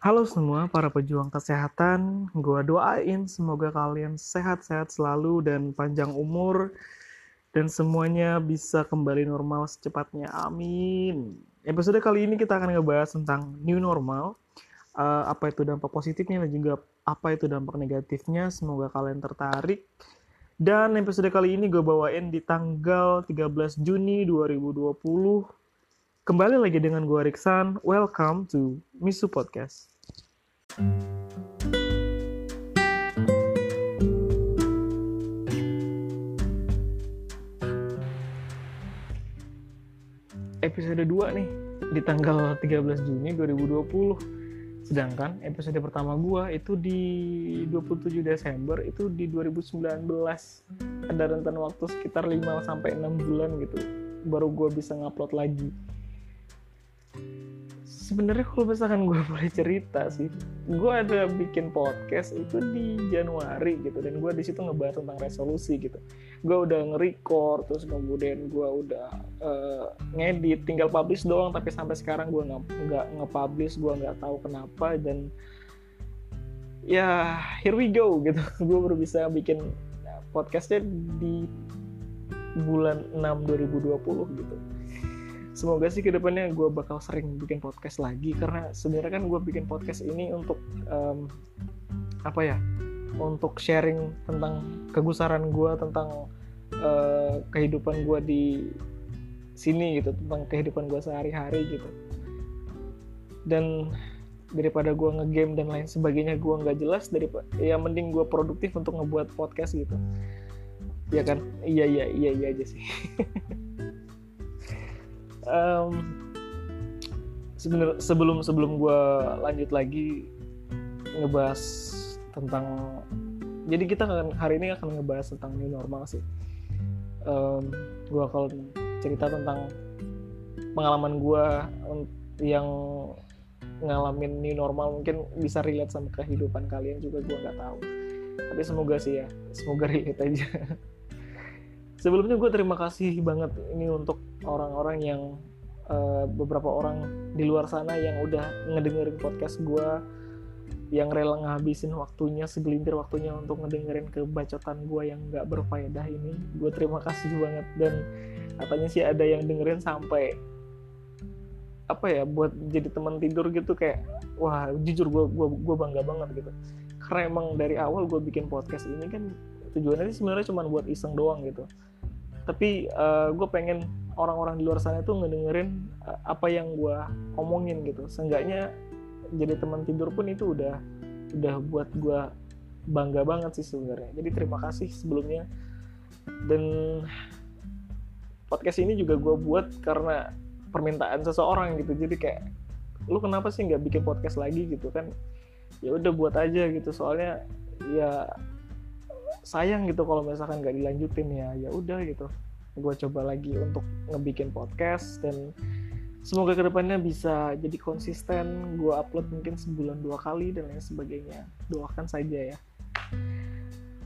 Halo semua para pejuang kesehatan, gue doain semoga kalian sehat-sehat selalu dan panjang umur dan semuanya bisa kembali normal secepatnya. Amin. Episode kali ini kita akan ngebahas tentang new normal, uh, apa itu dampak positifnya dan juga apa itu dampak negatifnya. Semoga kalian tertarik. Dan episode kali ini gue bawain di tanggal 13 Juni 2020. Kembali lagi dengan gue Riksan. Welcome to Misu Podcast. Episode 2 nih di tanggal 13 Juni 2020. Sedangkan episode pertama gua itu di 27 Desember itu di 2019. Ada rentan waktu sekitar 5 sampai 6 bulan gitu baru gua bisa ngupload lagi sebenarnya kalau misalkan gue boleh cerita sih gue ada bikin podcast itu di Januari gitu dan gue di situ ngebahas tentang resolusi gitu. Gue udah nge-record terus kemudian gue udah uh, ngedit tinggal publish doang tapi sampai sekarang gue nggak nge-publish gue nggak tahu kenapa dan ya here we go gitu. Gue baru bisa bikin podcastnya di bulan 6 2020 gitu semoga sih ke depannya gue bakal sering bikin podcast lagi karena sebenarnya kan gue bikin podcast ini untuk um, apa ya untuk sharing tentang kegusaran gue tentang uh, kehidupan gue di sini gitu tentang kehidupan gue sehari-hari gitu. Dan daripada gue ngegame dan lain sebagainya gue nggak jelas daripada ya mending gue produktif untuk ngebuat podcast gitu. Ya kan? Iya iya iya iya aja sih um, sebenernya sebelum sebelum gue lanjut lagi ngebahas tentang jadi kita akan hari ini akan ngebahas tentang new normal sih. Um, gue akan cerita tentang pengalaman gue yang ngalamin new normal. Mungkin bisa relate sama kehidupan kalian juga gue nggak tahu. Tapi semoga sih ya semoga relate aja sebelumnya gue terima kasih banget ini untuk orang-orang yang uh, beberapa orang di luar sana yang udah ngedengerin podcast gue yang rela ngabisin waktunya segelintir waktunya untuk ngedengerin kebacotan gue yang nggak berfaedah ini. Gue terima kasih banget. Dan katanya sih ada yang dengerin sampai apa ya buat jadi teman tidur gitu kayak wah jujur gue gue gue bangga banget gitu. Karena emang dari awal gue bikin podcast ini kan tujuannya sih sebenarnya cuma buat iseng doang gitu tapi uh, eh, gue pengen orang-orang di luar sana itu ngedengerin uh, apa yang gue omongin gitu. Seenggaknya jadi teman tidur pun itu udah udah buat gue bangga banget sih sebenarnya. Jadi terima kasih sebelumnya. Dan podcast ini juga gue buat karena permintaan seseorang gitu. Jadi kayak lu kenapa sih nggak bikin podcast lagi? gitu kan. Ya udah buat aja gitu. Soalnya ya sayang gitu kalau misalkan nggak dilanjutin ya ya udah gitu. Gue coba lagi untuk ngebikin podcast dan semoga ke depannya bisa jadi konsisten. Gue upload mungkin sebulan dua kali dan lain sebagainya. Doakan saja ya.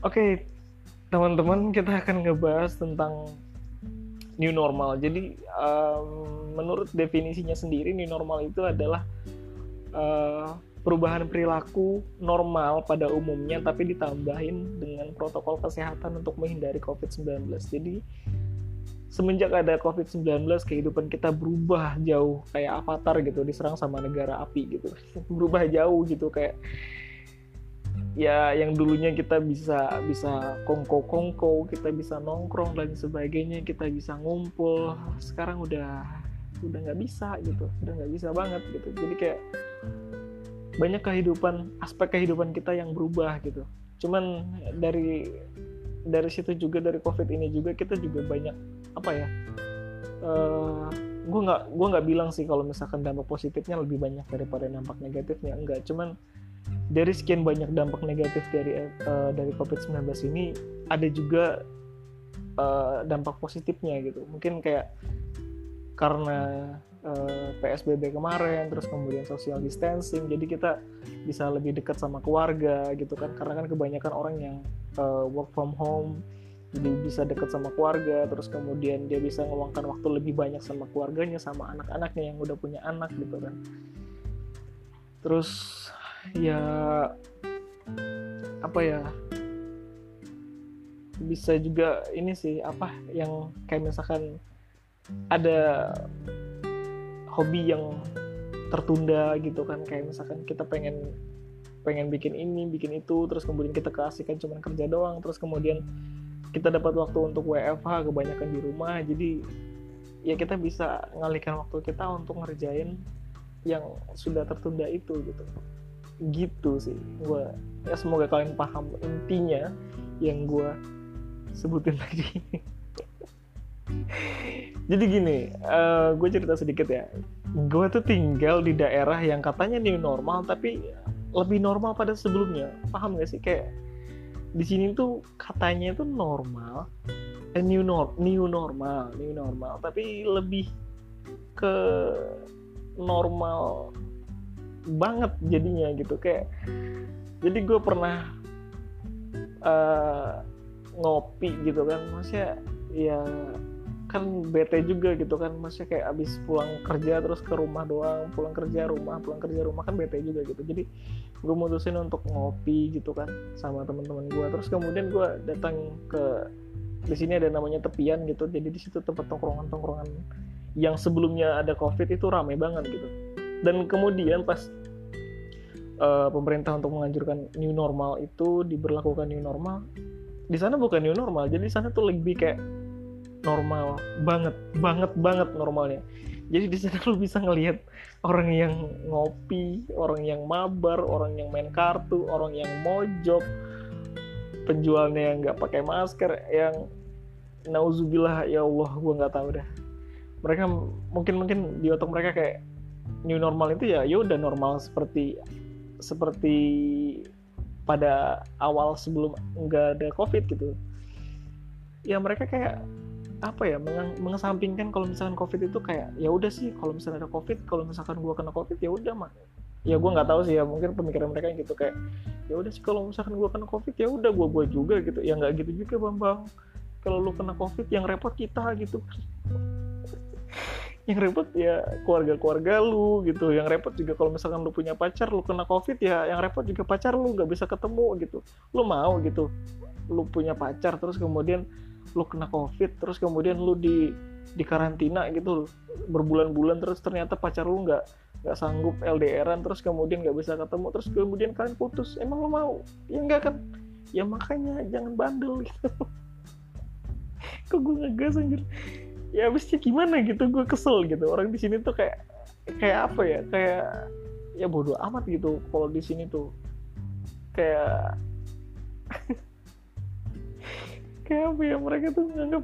Oke teman-teman kita akan ngebahas tentang new normal. Jadi um, menurut definisinya sendiri new normal itu adalah uh, perubahan perilaku normal pada umumnya tapi ditambahin dengan protokol kesehatan untuk menghindari COVID-19. Jadi semenjak ada COVID-19 kehidupan kita berubah jauh kayak avatar gitu diserang sama negara api gitu. berubah jauh gitu kayak ya yang dulunya kita bisa bisa kongko-kongko, kita bisa nongkrong dan sebagainya, kita bisa ngumpul. Sekarang udah udah nggak bisa gitu, udah nggak bisa banget gitu. Jadi kayak banyak kehidupan aspek kehidupan kita yang berubah gitu. Cuman dari dari situ juga dari covid ini juga kita juga banyak apa ya uh, eh, gue nggak gue nggak bilang sih kalau misalkan dampak positifnya lebih banyak daripada dampak negatifnya enggak. Cuman dari sekian banyak dampak negatif dari uh, dari covid-19 ini ada juga uh, dampak positifnya gitu. Mungkin kayak karena eh, PSBB kemarin terus kemudian social distancing jadi kita bisa lebih dekat sama keluarga gitu kan karena kan kebanyakan orang yang uh, work from home jadi bisa dekat sama keluarga terus kemudian dia bisa ngeluangkan waktu lebih banyak sama keluarganya sama anak-anaknya yang udah punya anak gitu kan. Terus ya apa ya bisa juga ini sih apa yang kayak misalkan ada hobi yang tertunda gitu kan. Kayak misalkan kita pengen pengen bikin ini bikin itu terus kemudian kita keasikan cuman kerja doang terus kemudian kita dapat waktu untuk WFH kebanyakan di rumah. Jadi ya kita bisa ngalihkan waktu kita untuk ngerjain yang sudah tertunda itu gitu. Gitu sih. Gue ya semoga kalian paham intinya yang gue sebutin tadi jadi gini uh, eh, gue cerita sedikit ya. Gue tuh tinggal di daerah yang katanya new normal tapi lebih normal pada sebelumnya. Paham gak sih? Kayak di sini tuh katanya itu normal eh, new nor new normal new normal. Tapi lebih ke normal banget jadinya gitu. Kayak jadi gue pernah uh, ngopi gitu kan. Maksudnya ya kan bete juga gitu kan. Maksudnya kayak abis pulang kerja terus ke rumah doang pulang kerja rumah pulang kerja rumah kan bete juga gitu. Jadi gue mutusin untuk ngopi gitu kan sama teman-teman gue terus kemudian gue datang ke di sini ada namanya tepian gitu. Jadi di situ tempat tongkrongan tongkrongan yang sebelumnya ada covid itu ramai banget gitu. Dan kemudian pas uh, pemerintah untuk menganjurkan new normal itu diberlakukan new normal di sana bukan new normal. Jadi di sana tuh lebih kayak normal banget banget banget normalnya. Jadi di sana lu bisa ngelihat orang yang ngopi orang yang mabar orang yang main kartu orang yang mojok penjualnya yang nggak pakai masker yang nauzubillah ya Allah gue nggak tahu dah mereka mungkin mungkin di otak mereka kayak new normal itu ya ya udah normal seperti seperti pada awal sebelum nggak ada covid gitu. Ya mereka kayak apa ya mengesampingkan kalau misalkan covid itu kayak ya udah sih kalau misalnya ada covid kalau misalkan gue kena covid ya udah mah ya gue nggak tahu sih ya mungkin pemikiran mereka yang gitu kayak ya udah sih kalau misalkan gue kena covid ya udah gue gue juga gitu. Ya nggak gitu juga bambang. Kalau lu kena covid yang repot kita gitu. Yang repot ya keluarga-keluarga lu gitu. Yang repot juga kalau misalkan lu punya pacar lu kena covid ya yang repot juga pacar lu nggak bisa ketemu gitu. Lu mau gitu lu punya pacar terus kemudian lu kena covid terus kemudian lu di di karantina gitu berbulan-bulan terus ternyata pacar lu nggak nggak sanggup LDRan terus kemudian nggak bisa ketemu terus kemudian kalian putus. Emang lu mau? Ya enggak kan? Ya makanya jangan bandel gitu. Kok gue ngegas anjir? Ya abisnya gimana gitu? Gue kesel gitu. Orang di sini tuh kayak kayak apa ya? Kayak ya bodoh amat gitu kalau di sini tuh. Kayak kayak apa ya mereka tuh nganggap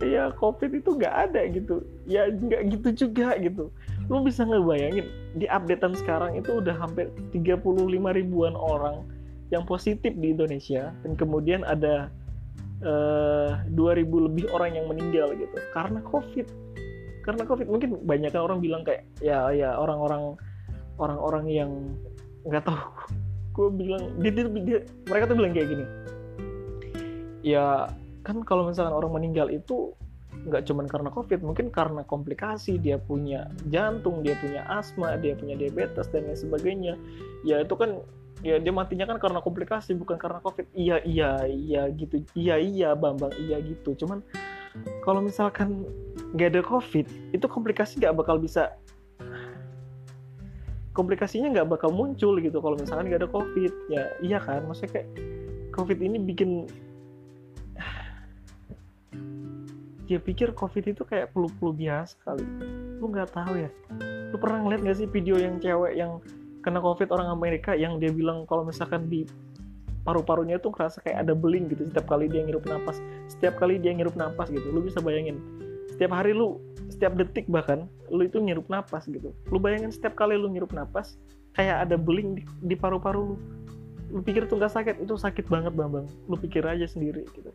ya covid itu nggak ada gitu. Ya nggak gitu juga gitu. Lu bisa ngebayangin di updatean sekarang itu udah hampir 35 ribuan orang yang positif di Indonesia dan kemudian ada uh, 2000 lebih orang yang meninggal gitu karena covid. Karena covid mungkin banyak orang bilang kayak ya ya orang-orang orang-orang yang nggak tahu. Gue bilang dia, dia, dia, mereka tuh bilang kayak gini ya kan kalau misalkan orang meninggal itu nggak cuma karena covid mungkin karena komplikasi dia punya jantung dia punya asma dia punya diabetes dan lain sebagainya. Ya itu kan ya dia matinya kan karena komplikasi bukan karena covid. Iya iya iya gitu. Iya iya bambang iya gitu. Cuman kalau misalkan nggak ada covid itu komplikasi nggak bakal bisa komplikasinya nggak bakal muncul gitu kalau misalkan nggak ada covid. Ya iya kan? Maksudnya kayak covid ini bikin dia pikir covid itu kayak flu-flu biasa kali. Lu nggak tahu ya. Lu pernah ngeliat nggak sih video yang cewek yang kena covid orang Amerika yang dia bilang kalau misalkan di paru-parunya tuh ngerasa kayak ada beling gitu setiap kali dia ngirup napas setiap kali dia ngirup napas gitu. Lu bisa bayangin setiap hari lu setiap detik bahkan lu itu ngirup napas gitu. Lu bayangin setiap kali lu ngirup napas kayak ada beling di, di paru-paru lu. Lu pikir itu nggak sakit? Itu sakit banget bambang. Lu pikir aja sendiri gitu.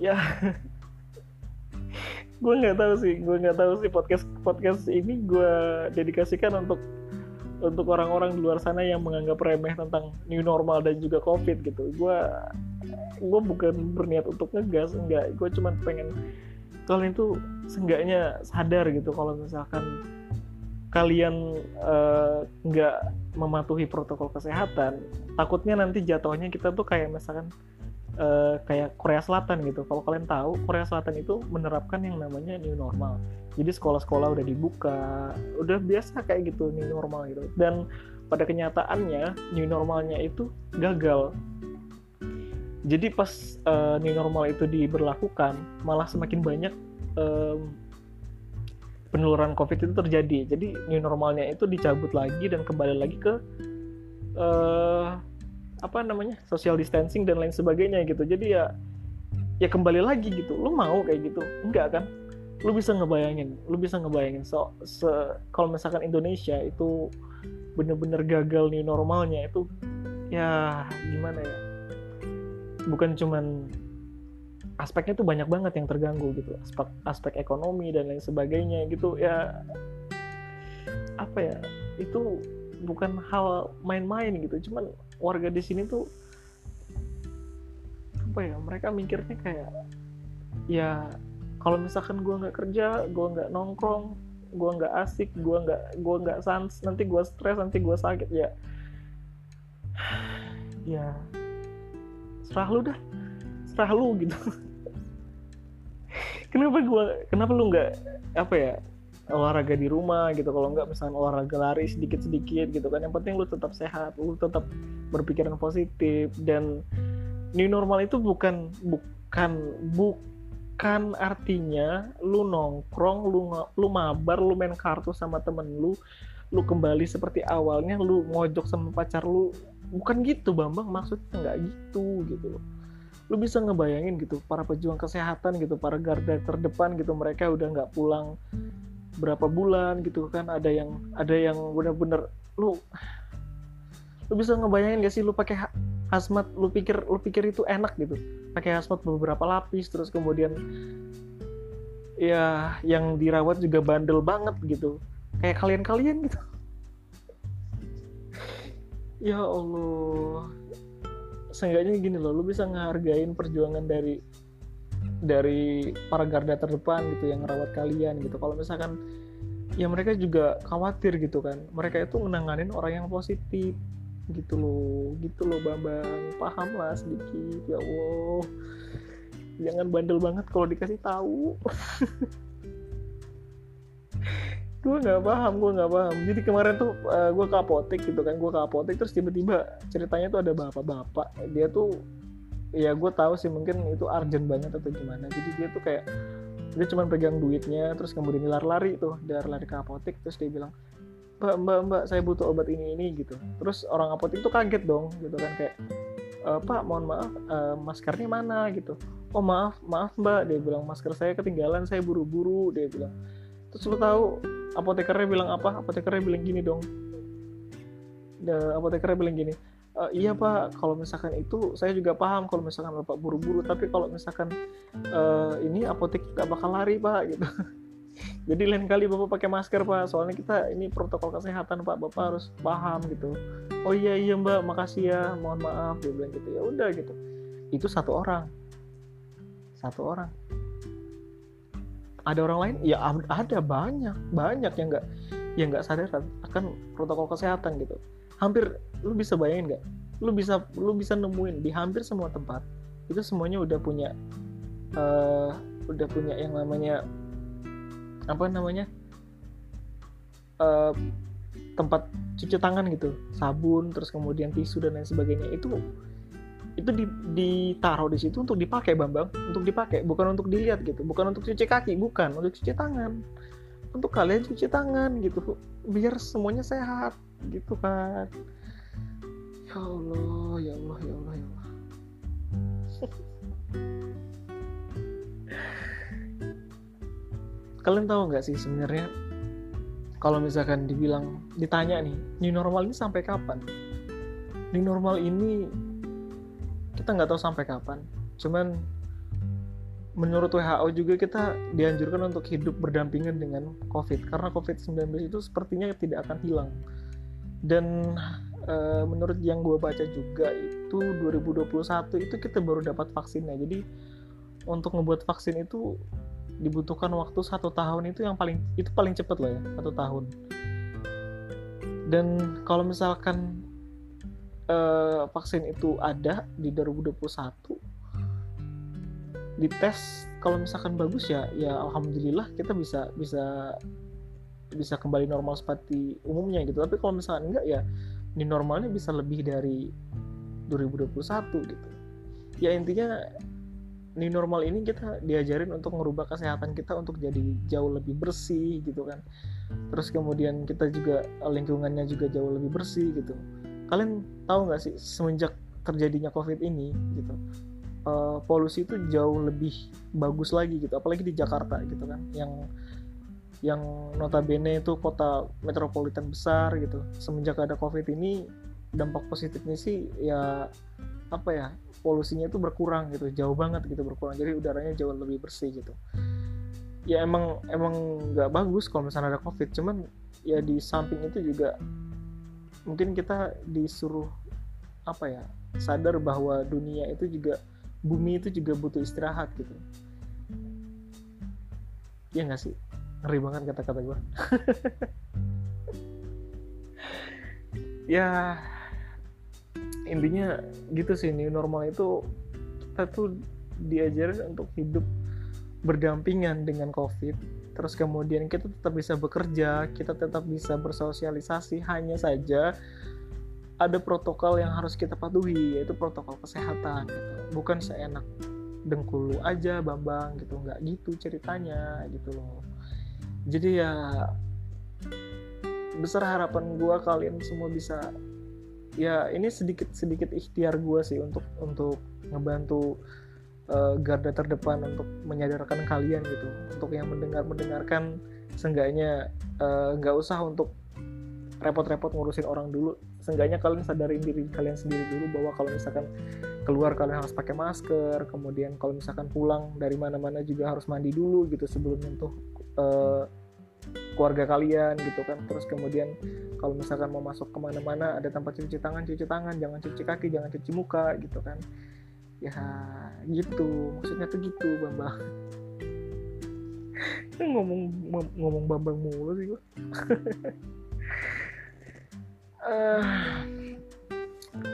Ya gue nggak tahu sih gue nggak tahu sih podcast podcast ini gue dedikasikan untuk untuk orang-orang di luar sana yang menganggap remeh tentang new normal dan juga covid gitu. Gue gue bukan berniat untuk ngegas enggak. Gue cuma pengen kalian itu seenggaknya sadar gitu kalau misalkan kalian eh, nggak uh, mematuhi protokol kesehatan. Takutnya nanti jatuhnya kita tuh kayak misalkan uh, kayak Korea Selatan gitu. Kalau kalian tahu Korea Selatan itu menerapkan yang namanya new normal. Jadi sekolah-sekolah udah dibuka udah biasa kayak gitu new normal gitu. Dan pada kenyataannya new normalnya itu gagal. Jadi pas uh, new normal itu diberlakukan malah semakin banyak um, penularan COVID itu terjadi. Jadi new normalnya itu dicabut lagi dan kembali lagi ke uh, apa namanya social distancing dan lain sebagainya gitu. Jadi ya ya kembali lagi gitu. Lu mau kayak gitu? Enggak kan? Lu bisa ngebayangin, lu bisa ngebayangin so, se kalau misalkan Indonesia itu bener-bener gagal new normalnya itu ya gimana ya? Bukan cuman aspeknya tuh banyak banget yang terganggu gitu aspek aspek ekonomi dan lain sebagainya gitu ya apa ya itu bukan hal main-main gitu cuman warga di sini tuh apa ya mereka mikirnya kayak ya kalau misalkan gue nggak kerja gue nggak nongkrong gue nggak asik gue nggak gue nggak sans nanti gue stres nanti gue sakit ya. Ya serah lu dah. Serah lu gitu. Kenapa gua kenapa lu nggak apa ya olahraga di rumah gitu. Kalau nggak misalnya olahraga lari sedikit sedikit gitu kan. Yang penting lu tetap sehat lu tetap berpikiran positif. Dan new normal itu bukan bukan bukan artinya lu nongkrong lu lu mabar lu main kartu sama temen lu lu kembali seperti awalnya lu ngojok sama pacar lu. Bukan gitu bambang. Maksudnya nggak gitu gitu loh. Lu bisa ngebayangin gitu para pejuang kesehatan gitu para garda terdepan gitu mereka udah nggak pulang berapa bulan gitu kan ada yang ada yang bener-bener lu lu bisa ngebayangin gak sih lu pakai hazmat lu pikir lu pikir itu enak gitu. Pakai hazmat beberapa lapis terus kemudian ya yang dirawat juga bandel banget gitu. Kayak kalian-kalian gitu. Ya Allah. Seenggaknya gini loh lu bisa ngehargain perjuangan dari dari para garda terdepan gitu yang ngerawat kalian gitu. Kalau misalkan ya mereka juga khawatir gitu kan. Mereka itu menanganin orang yang positif gitu loh gitu loh bambang. Paham lah sedikit ya allah. Jangan bandel banget kalau dikasih tahu. Gue nggak paham gue nggak paham. Jadi kemarin tuh uh, eh, gue ke apotek gitu kan gue ke apotek terus tiba-tiba ceritanya tuh ada bapak-bapak. Dia tuh ya gue tahu sih mungkin itu urgent banget atau gimana. Jadi dia tuh kayak dia cuma pegang duitnya terus kemudian lari-lari tuh dari lari ke apotek terus dia bilang mbak mbak mbak saya butuh obat ini ini gitu. Terus orang apotek tuh kaget dong gitu kan kayak e, pak mohon maaf uh, maskernya mana? Gitu. Oh maaf maaf mbak dia bilang masker saya ketinggalan saya buru-buru dia bilang. Terus lu tahu apotekernya bilang apa? Apotekernya bilang gini dong. Apotekernya bilang gini e, iya pak. Kalau misalkan itu saya juga paham kalau misalkan bapak buru-buru. Tapi kalau misalkan uh, ini apotek nggak bakal lari pak gitu. Jadi lain kali bapak pakai masker pak. Soalnya kita ini protokol kesehatan pak. Bapak harus paham gitu. Oh iya iya mbak. Makasih ya. Mohon maaf. Dia bilang gitu. Ya udah gitu. Itu satu orang. Satu orang. Ada orang lain? Ya ada. Banyak. Banyak yang nggak yang nggak sadar akan protokol kesehatan gitu hampir lu bisa bayangin nggak? Lu bisa lu bisa nemuin di hampir semua tempat itu semuanya udah punya uh, udah punya yang namanya apa namanya? Uh, tempat cuci tangan gitu sabun terus kemudian tisu dan lain sebagainya. Itu itu di, ditaruh di situ untuk dipakai Bambang. Untuk dipakai bukan untuk dilihat gitu. Bukan untuk cuci kaki bukan. Untuk cuci tangan untuk kalian cuci tangan gitu biar semuanya sehat gitu kan. Ya Allah ya Allah ya Allah ya Allah. Kalian tahu nggak sih sebenarnya kalau misalkan dibilang ditanya nih new normal ini sampai kapan? New normal ini kita nggak tahu sampai kapan. Cuman menurut WHO juga kita dianjurkan untuk hidup berdampingan dengan COVID. Karena COVID-19 itu sepertinya tidak akan hilang. Dan e, menurut yang gue baca juga itu 2021 itu kita baru dapat vaksinnya. Jadi untuk ngebuat vaksin itu dibutuhkan waktu satu tahun itu yang paling itu paling cepat loh ya satu tahun. Dan kalau misalkan uh, vaksin itu ada di 2021 dites kalau misalkan bagus ya ya alhamdulillah kita bisa bisa bisa kembali normal seperti umumnya gitu. Tapi kalau misalkan enggak ya ini normalnya bisa lebih dari 2021 gitu. Ya intinya ini normal ini kita diajarin untuk merubah kesehatan kita untuk jadi jauh lebih bersih gitu kan. Terus kemudian kita juga lingkungannya juga jauh lebih bersih gitu. Kalian tahu nggak sih semenjak terjadinya covid ini gitu uh, polusi itu jauh lebih bagus lagi gitu apalagi di Jakarta gitu kan yang yang notabene itu kota metropolitan besar gitu. Semenjak ada covid ini dampak positifnya sih ya apa ya polusinya itu berkurang gitu jauh banget gitu berkurang. Jadi udaranya jauh lebih bersih gitu. Ya emang emang nggak bagus kalau misalnya ada covid cuman ya di samping itu juga mungkin kita disuruh apa ya sadar bahwa dunia itu juga bumi itu juga butuh istirahat gitu. Ya nggak sih? Ngeri banget kata-kata gue ya intinya gitu sih new normal itu kita tuh diajarin untuk hidup berdampingan dengan covid. Terus kemudian kita tetap bisa bekerja kita tetap bisa bersosialisasi hanya saja ada protokol yang harus kita patuhi yaitu protokol kesehatan gitu. Bukan seenak dengkulu aja bambang gitu. Nggak gitu ceritanya gitu loh. Jadi ya besar harapan gue kalian semua bisa ya ini sedikit sedikit ikhtiar gue sih untuk untuk ngebantu uh, garda terdepan untuk menyadarkan kalian gitu. Untuk yang mendengar mendengarkan seenggaknya eh, nggak uh, usah untuk repot-repot ngurusin orang dulu seenggaknya kalian sadarin diri kalian sendiri dulu bahwa kalau misalkan keluar kalian harus pakai masker kemudian kalau misalkan pulang dari mana-mana juga harus mandi dulu gitu sebelum menyentuh uh, keluarga kalian gitu kan. Terus kemudian kalau misalkan mau masuk ke mana-mana ada tempat cuci tangan cuci tangan jangan cuci kaki jangan cuci muka gitu kan. Ya gitu. Maksudnya tuh gitu bambang. Ngomong ngomong bambang mulu sih gua uh,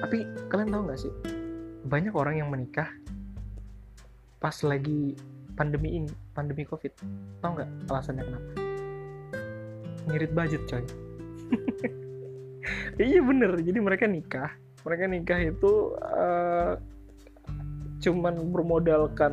tapi kalian tahu nggak sih? Banyak orang yang menikah pas lagi pandemi ini pandemi covid. Tau nggak alasannya kenapa? Ngirit budget coy. Iya bener. Jadi mereka nikah. Mereka nikah itu uh, cuman bermodalkan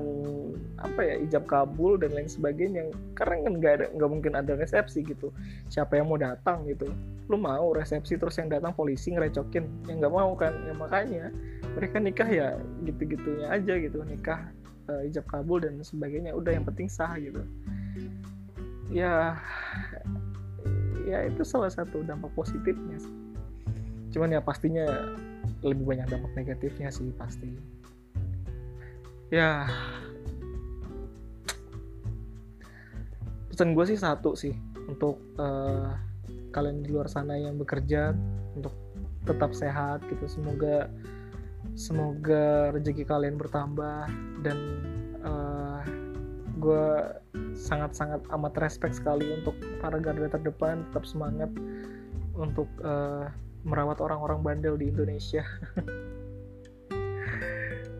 apa ya ijab kabul dan lain sebagainya karena kan? Nggak ada nggak mungkin ada resepsi gitu. Siapa yang mau datang gitu lu mau resepsi terus yang datang polisi ngerecokin. Yang nggak mau kan? Ya makanya mereka nikah ya gitu-gitunya aja gitu. Nikah uh, ijab kabul dan sebagainya. Udah yang penting sah gitu. Ya ya itu salah satu dampak positifnya cuman ya pastinya lebih banyak dampak negatifnya sih pasti. Ya. Pesan gue sih satu sih untuk uh, kalian di luar sana yang bekerja untuk tetap sehat gitu. Semoga semoga rezeki kalian bertambah dan uh, eh, gue sangat-sangat amat respect sekali untuk para garda terdepan. Tetap semangat untuk uh, merawat orang-orang bandel di Indonesia.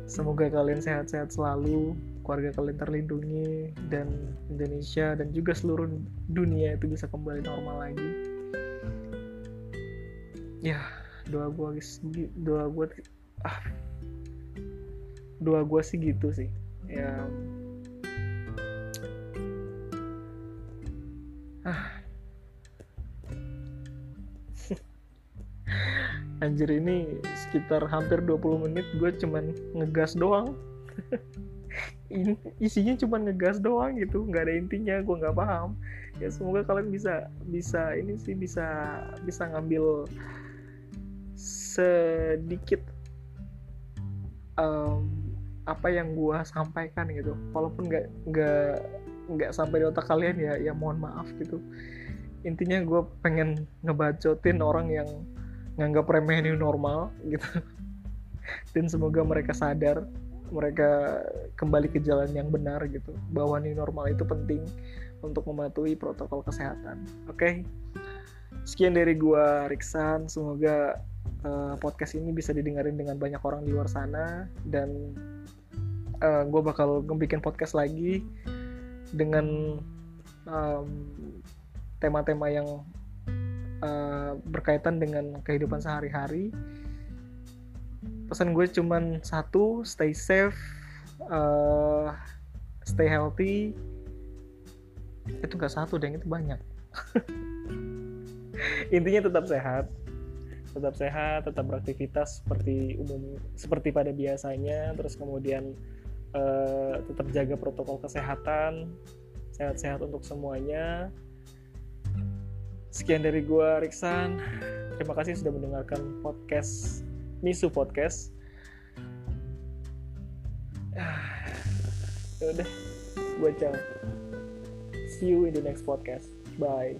Semoga kalian sehat-sehat selalu, keluarga kalian terlindungi, dan Indonesia dan juga seluruh dunia itu bisa kembali normal lagi. Ya, doa gue doa gue ah, doa gue sih gitu sih. Ya, ah. Anjir ini sekitar hampir 20 menit gue cuman ngegas doang. Isinya cuma ngegas doang gitu nggak ada intinya gue nggak paham. Ya semoga kalian bisa bisa ini sih bisa bisa ngambil sedikit um, apa yang gue sampaikan gitu. Walaupun nggak nggak nggak sampai di otak kalian ya ya mohon maaf gitu. Intinya gue pengen ngebacotin orang yang nganggap remeh ini normal gitu. Dan semoga mereka sadar mereka kembali ke jalan yang benar gitu. Bahwa ini normal itu penting untuk mematuhi protokol kesehatan. Oke? Okay? sekian dari gua Riksan. Semoga uh, podcast ini bisa didengarin dengan banyak orang di luar sana. Dan uh, gue bakal bikin podcast lagi dengan tema-tema um, yang uh, berkaitan dengan kehidupan sehari-hari. Pesan gue cuman satu stay safe uh, stay healthy. Itu gak satu deh itu banyak. Intinya tetap sehat tetap sehat, tetap beraktivitas seperti umum seperti pada biasanya, terus kemudian uh, tetap jaga protokol kesehatan, sehat-sehat untuk semuanya. Sekian dari gua Riksan. Terima kasih sudah mendengarkan podcast Misu Podcast. Ya udah, gua ciao. See you in the next podcast. Bye.